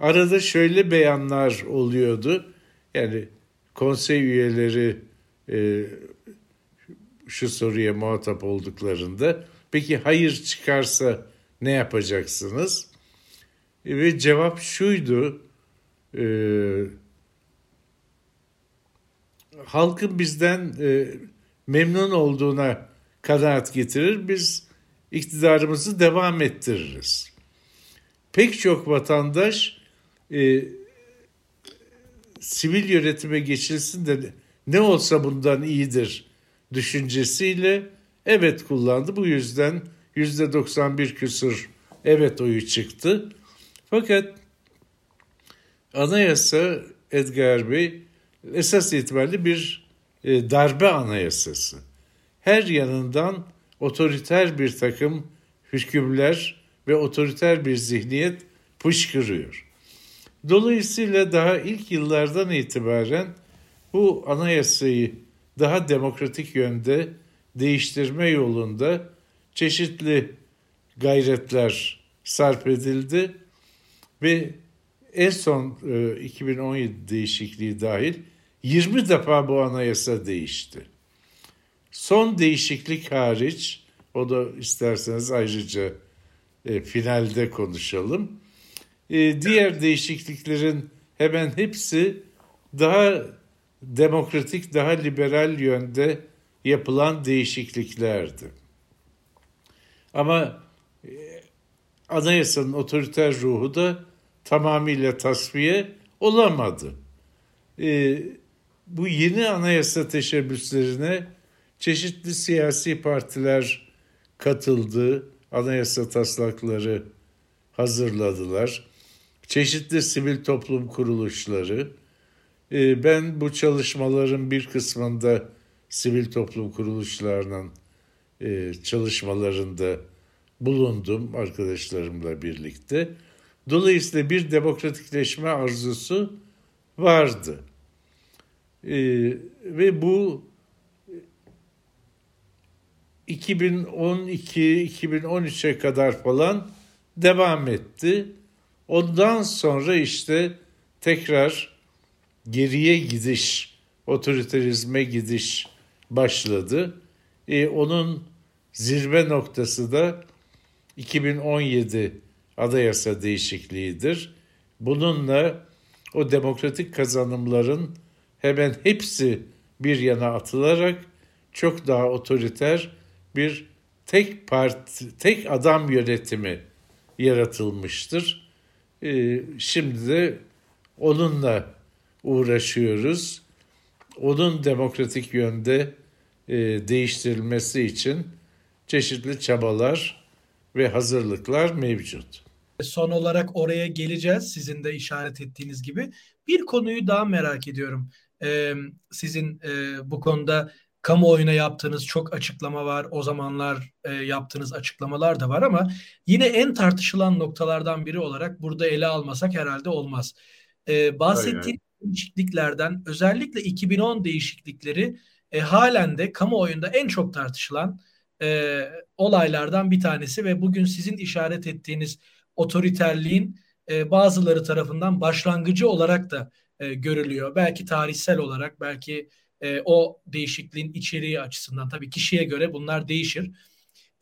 arada şöyle beyanlar oluyordu. Yani konsey üyeleri e, şu soruya muhatap olduklarında Peki hayır çıkarsa ne yapacaksınız? E, ve cevap şuydu. E, halkın bizden e, memnun olduğuna kanaat getirir. Biz iktidarımızı devam ettiririz. Pek çok vatandaş e, sivil yönetime geçilsin de ne olsa bundan iyidir düşüncesiyle evet kullandı. Bu yüzden yüzde 91 küsur evet oyu çıktı. Fakat anayasa Edgar Bey esas itibariyle bir e, darbe anayasası. Her yanından otoriter bir takım hükümler ve otoriter bir zihniyet fışkırıyor. Dolayısıyla daha ilk yıllardan itibaren bu anayasayı daha demokratik yönde değiştirme yolunda çeşitli gayretler sarf edildi ve en son e, 2017 değişikliği dahil 20 defa bu anayasa değişti. Son değişiklik hariç, o da isterseniz ayrıca e, finalde konuşalım. E, diğer değişikliklerin hemen hepsi daha demokratik, daha liberal yönde yapılan değişikliklerdi. Ama e, anayasanın otoriter ruhu da tamamıyla tasfiye olamadı. E, bu yeni anayasa teşebbüslerine çeşitli siyasi partiler katıldı, anayasa taslakları hazırladılar. Çeşitli sivil toplum kuruluşları E, ben bu çalışmaların bir kısmında sivil toplum kuruluşlarının e, çalışmalarında bulundum arkadaşlarımla birlikte. Dolayısıyla bir demokratikleşme arzusu vardı. E, ve bu 2012-2013'e kadar falan devam etti. Ondan sonra işte tekrar geriye gidiş, otoriterizme gidiş başladı. E, onun zirve noktası da 2017 anayasa değişikliğidir. Bununla o demokratik kazanımların hemen hepsi bir yana atılarak çok daha otoriter bir tek parti, tek adam yönetimi yaratılmıştır. Ee, şimdi de onunla uğraşıyoruz. Onun demokratik yönde e, değiştirilmesi için çeşitli çabalar ve hazırlıklar mevcut. Son olarak oraya geleceğiz sizin de işaret ettiğiniz gibi. Bir konuyu daha merak ediyorum. Ee, sizin e, bu konuda kamuoyuna yaptığınız çok açıklama var. O zamanlar e, yaptığınız açıklamalar da var ama yine en tartışılan noktalardan biri olarak burada ele almasak herhalde olmaz. E, bahsettiğim değişikliklerden özellikle 2010 değişiklikleri e, halen de kamuoyunda en çok tartışılan e, olaylardan bir tanesi ve bugün sizin işaret ettiğiniz otoriterliğin e, bazıları tarafından başlangıcı olarak da e, görülüyor. Belki tarihsel olarak, belki e, o değişikliğin içeriği açısından tabii kişiye göre bunlar değişir.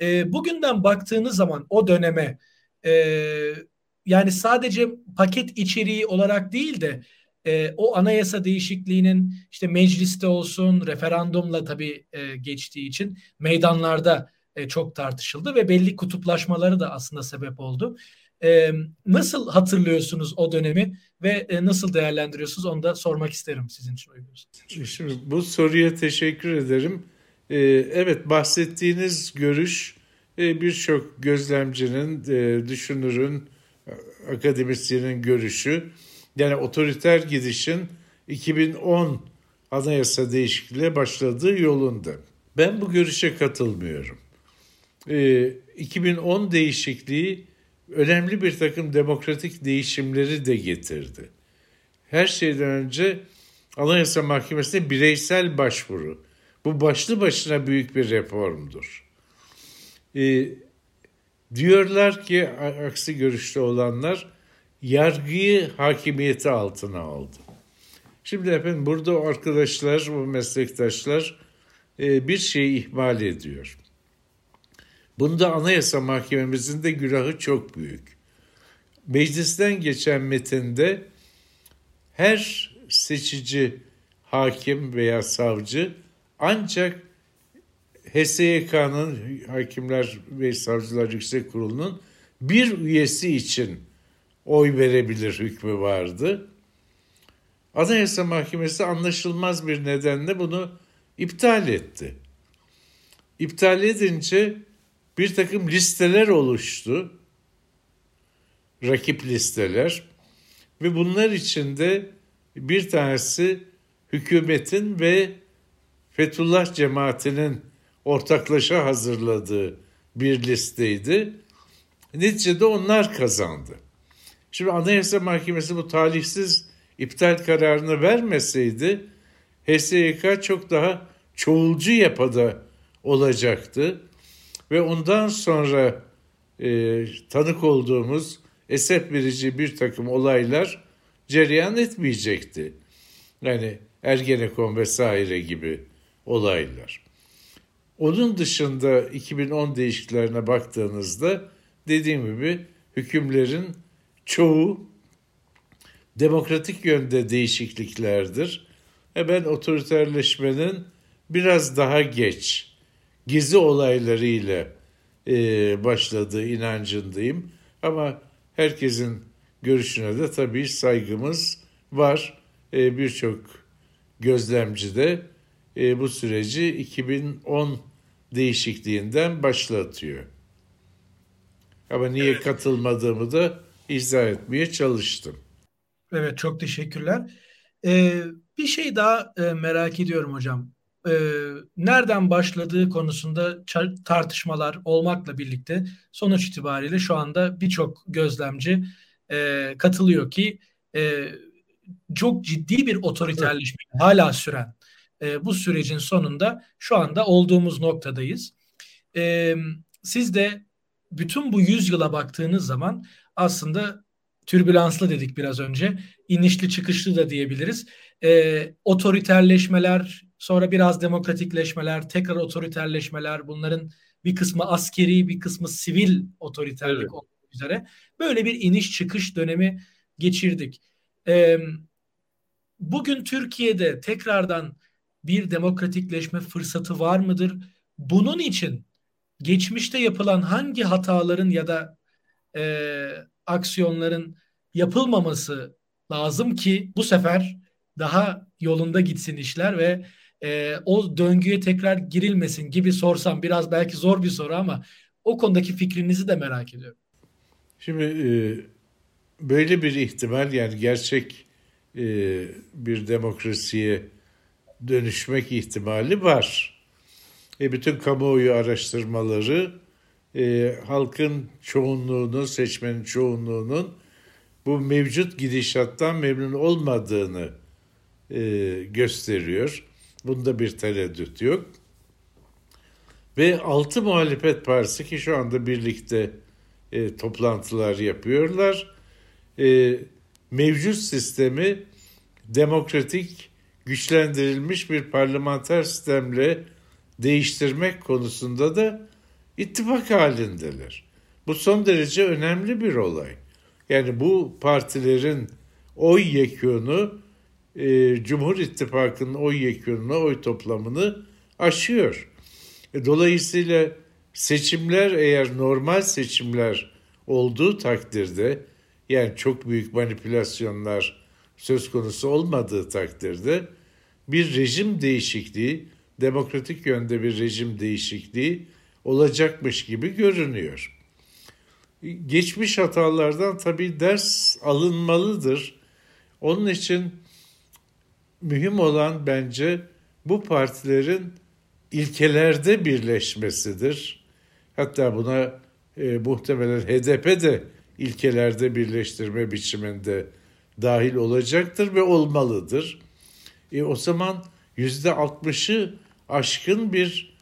E, bugünden baktığınız zaman o döneme e, yani sadece paket içeriği olarak değil de e, o anayasa değişikliğinin işte mecliste olsun referandumla tabii e, geçtiği için meydanlarda e, çok tartışıldı ve belli kutuplaşmaları da aslında sebep oldu. E, nasıl hatırlıyorsunuz o dönemi ve e, nasıl değerlendiriyorsunuz onu da sormak isterim sizin için. Şimdi bu soruya teşekkür ederim. E, evet bahsettiğiniz görüş e, birçok gözlemcinin, e, düşünürün, akademisyenin görüşü. Yani otoriter gidişin 2010 anayasa değişikliğiyle başladığı yolunda. Ben bu görüşe katılmıyorum. E, 2010 değişikliği önemli bir takım demokratik değişimleri de getirdi. Her şeyden önce Anayasa Mahkemesi'ne bireysel başvuru. Bu başlı başına büyük bir reformdur. Ee, diyorlar ki aksi görüşte olanlar yargıyı hakimiyeti altına aldı. Şimdi efendim burada arkadaşlar, bu meslektaşlar e, bir şeyi ihmal ediyor. Bunda Anayasa Mahkememizin de günahı çok büyük. Meclisten geçen metinde her seçici hakim veya savcı ancak HSYK'nın Hakimler ve Savcılar Yüksek Kurulu'nun bir üyesi için oy verebilir hükmü vardı. Anayasa Mahkemesi anlaşılmaz bir nedenle bunu iptal etti. İptal edince bir takım listeler oluştu. Rakip listeler. Ve bunlar içinde bir tanesi hükümetin ve Fethullah cemaatinin ortaklaşa hazırladığı bir listeydi. Neticede onlar kazandı. Şimdi Anayasa Mahkemesi bu talihsiz iptal kararını vermeseydi HSYK çok daha çoğulcu yapıda olacaktı ve ondan sonra e, tanık olduğumuz esef verici bir takım olaylar cereyan etmeyecekti. Yani Ergenekon vesaire gibi olaylar. Onun dışında 2010 değişikliklerine baktığınızda dediğim gibi hükümlerin çoğu demokratik yönde değişikliklerdir. E ben otoriterleşmenin biraz daha geç gizli olaylarıyla e, başladığı inancındayım. Ama herkesin görüşüne de tabii saygımız var. E, Birçok gözlemci de e, bu süreci 2010 değişikliğinden başlatıyor. Ama niye katılmadığımı da izah etmeye çalıştım. Evet çok teşekkürler. Ee, bir şey daha e, merak ediyorum hocam. Ee, nereden başladığı konusunda tartışmalar olmakla birlikte sonuç itibariyle şu anda birçok gözlemci e, katılıyor ki e, çok ciddi bir otoriterleşme hala süren e, bu sürecin sonunda şu anda olduğumuz noktadayız. E, siz de bütün bu yüzyıla baktığınız zaman aslında türbülanslı dedik biraz önce. inişli çıkışlı da diyebiliriz. E, otoriterleşmeler, sonra biraz demokratikleşmeler, tekrar otoriterleşmeler, bunların bir kısmı askeri, bir kısmı sivil otoriterlik evet. olmak üzere. Böyle bir iniş çıkış dönemi geçirdik. E, bugün Türkiye'de tekrardan bir demokratikleşme fırsatı var mıdır? Bunun için geçmişte yapılan hangi hataların ya da e, aksiyonların yapılmaması lazım ki bu sefer daha yolunda gitsin işler ve e, o döngüye tekrar girilmesin gibi sorsam biraz belki zor bir soru ama o konudaki fikrinizi de merak ediyorum. Şimdi e, böyle bir ihtimal yani gerçek e, bir demokrasiye dönüşmek ihtimali var. E, bütün kamuoyu araştırmaları e, halkın çoğunluğunun, seçmenin çoğunluğunun bu mevcut gidişattan memnun olmadığını e, gösteriyor. Bunda bir tereddüt yok. Ve altı muhalefet partisi ki şu anda birlikte e, toplantılar yapıyorlar. E, mevcut sistemi demokratik, güçlendirilmiş bir parlamenter sistemle değiştirmek konusunda da ittifak halindeler. Bu son derece önemli bir olay. Yani bu partilerin oy yekûnu e, Cumhur İttifakı'nın oy yekûnunu, oy toplamını aşıyor. E, dolayısıyla seçimler eğer normal seçimler olduğu takdirde yani çok büyük manipülasyonlar söz konusu olmadığı takdirde bir rejim değişikliği, demokratik yönde bir rejim değişikliği olacakmış gibi görünüyor. Geçmiş hatalardan tabii ders alınmalıdır. Onun için mühim olan bence bu partilerin ilkelerde birleşmesidir. Hatta buna e, muhtemelen HDP de ilkelerde birleştirme biçiminde dahil olacaktır ve olmalıdır. E, o zaman yüzde altmışı aşkın bir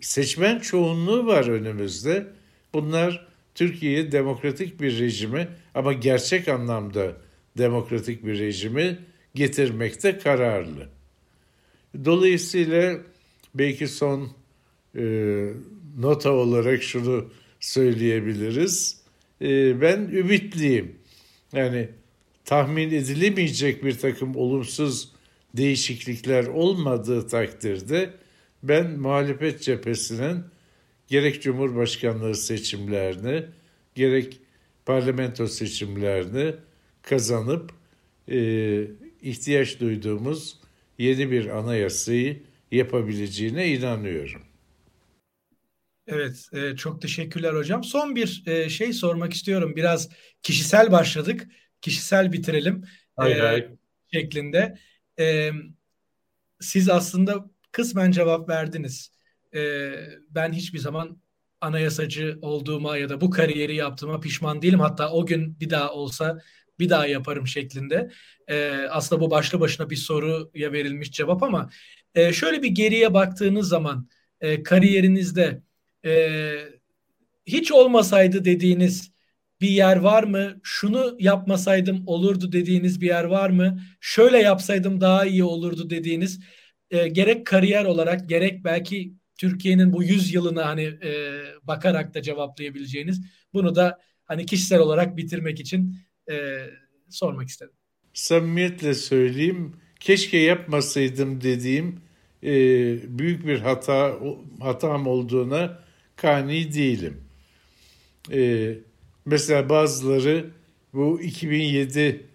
seçmen çoğunluğu var önümüzde. Bunlar Türkiye'ye demokratik bir rejimi ama gerçek anlamda demokratik bir rejimi getirmekte kararlı. Dolayısıyla belki son e, nota olarak şunu söyleyebiliriz. E, ben ümitliyim. Yani tahmin edilemeyecek bir takım olumsuz değişiklikler olmadığı takdirde ben muhalefet cephesinin gerek Cumhurbaşkanlığı seçimlerini gerek parlamento seçimlerini kazanıp e, ihtiyaç duyduğumuz yeni bir anayasayı yapabileceğine inanıyorum. Evet, e, çok teşekkürler hocam. Son bir e, şey sormak istiyorum. Biraz kişisel başladık, kişisel bitirelim. Hay hay. Şeklinde. E, siz aslında kısmen cevap verdiniz. E, ben hiçbir zaman anayasacı olduğuma ya da bu kariyeri yaptığıma pişman değilim. Hatta o gün bir daha olsa bir daha yaparım şeklinde. E, aslında bu başlı başına bir soruya verilmiş cevap ama e, şöyle bir geriye baktığınız zaman e, kariyerinizde e, hiç olmasaydı dediğiniz bir yer var mı? Şunu yapmasaydım olurdu dediğiniz bir yer var mı? Şöyle yapsaydım daha iyi olurdu dediğiniz e, gerek kariyer olarak gerek belki Türkiye'nin bu 100 yılına hani e, bakarak da cevaplayabileceğiniz bunu da hani kişisel olarak bitirmek için e, sormak istedim. Samimiyetle söyleyeyim keşke yapmasaydım dediğim e, büyük bir hata hatam olduğuna kani değilim. E, mesela bazıları bu 2007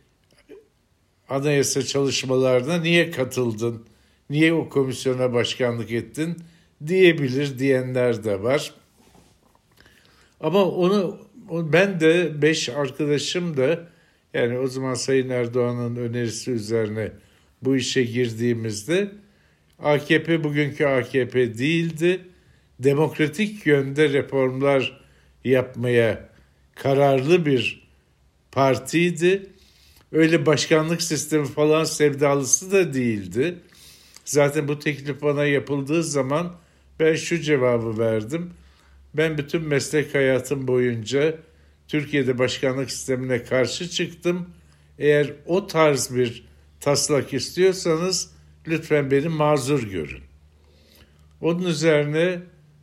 anayasa çalışmalarına niye katıldın, niye o komisyona başkanlık ettin diyebilir diyenler de var. Ama onu ben de beş arkadaşım da yani o zaman Sayın Erdoğan'ın önerisi üzerine bu işe girdiğimizde AKP bugünkü AKP değildi. Demokratik yönde reformlar yapmaya kararlı bir partiydi. Öyle başkanlık sistemi falan sevdalısı da değildi. Zaten bu teklif bana yapıldığı zaman ben şu cevabı verdim. Ben bütün meslek hayatım boyunca Türkiye'de başkanlık sistemine karşı çıktım. Eğer o tarz bir taslak istiyorsanız lütfen beni mazur görün. Onun üzerine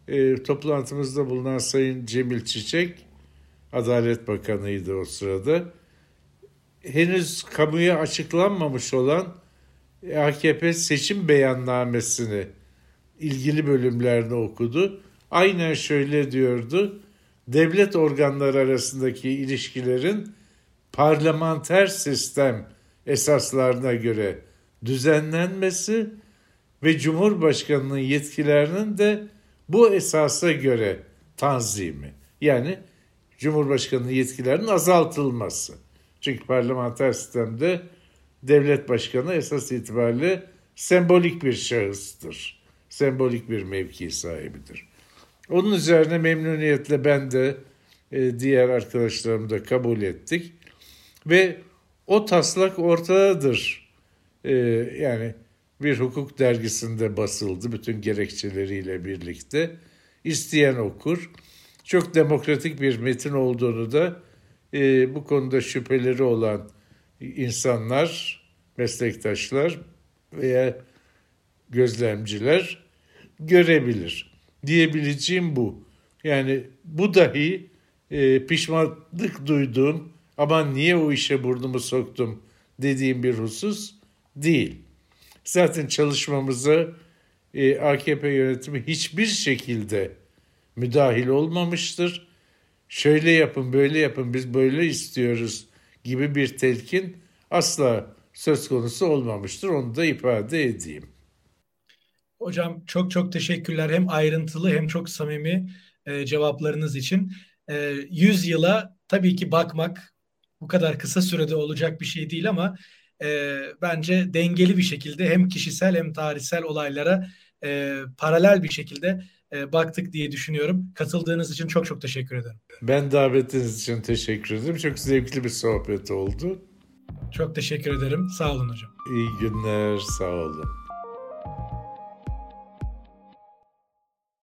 e, toplantımızda bulunan Sayın Cemil Çiçek, Adalet Bakanı'ydı o sırada. Henüz kamuya açıklanmamış olan AKP seçim beyannamesini ilgili bölümlerini okudu. Aynen şöyle diyordu. Devlet organları arasındaki ilişkilerin parlamenter sistem esaslarına göre düzenlenmesi ve Cumhurbaşkanının yetkilerinin de bu esasa göre tanzimi. Yani Cumhurbaşkanının yetkilerinin azaltılması. Çünkü parlamenter sistemde devlet başkanı esas itibariyle sembolik bir şahıstır. Sembolik bir mevki sahibidir. Onun üzerine memnuniyetle ben de e, diğer arkadaşlarım da kabul ettik. Ve o taslak ortadadır. E, yani bir hukuk dergisinde basıldı bütün gerekçeleriyle birlikte. İsteyen okur. Çok demokratik bir metin olduğunu da e, bu konuda şüpheleri olan insanlar, meslektaşlar veya gözlemciler görebilir. Diyebileceğim bu. Yani bu dahi e, pişmanlık duyduğum ama niye o işe burnumu soktum dediğim bir husus değil. Zaten çalışmamıza e, AKP yönetimi hiçbir şekilde müdahil olmamıştır. Şöyle yapın, böyle yapın, biz böyle istiyoruz gibi bir telkin asla söz konusu olmamıştır. Onu da ifade edeyim. Hocam çok çok teşekkürler. Hem ayrıntılı hem çok samimi e, cevaplarınız için. E, 100 yıla tabii ki bakmak bu kadar kısa sürede olacak bir şey değil ama e, bence dengeli bir şekilde hem kişisel hem tarihsel olaylara e, paralel bir şekilde e, baktık diye düşünüyorum. Katıldığınız için çok çok teşekkür ederim. Ben davetiniz için teşekkür ederim. Çok zevkli bir sohbet oldu. Çok teşekkür ederim. Sağ olun hocam. İyi günler, sağ olun.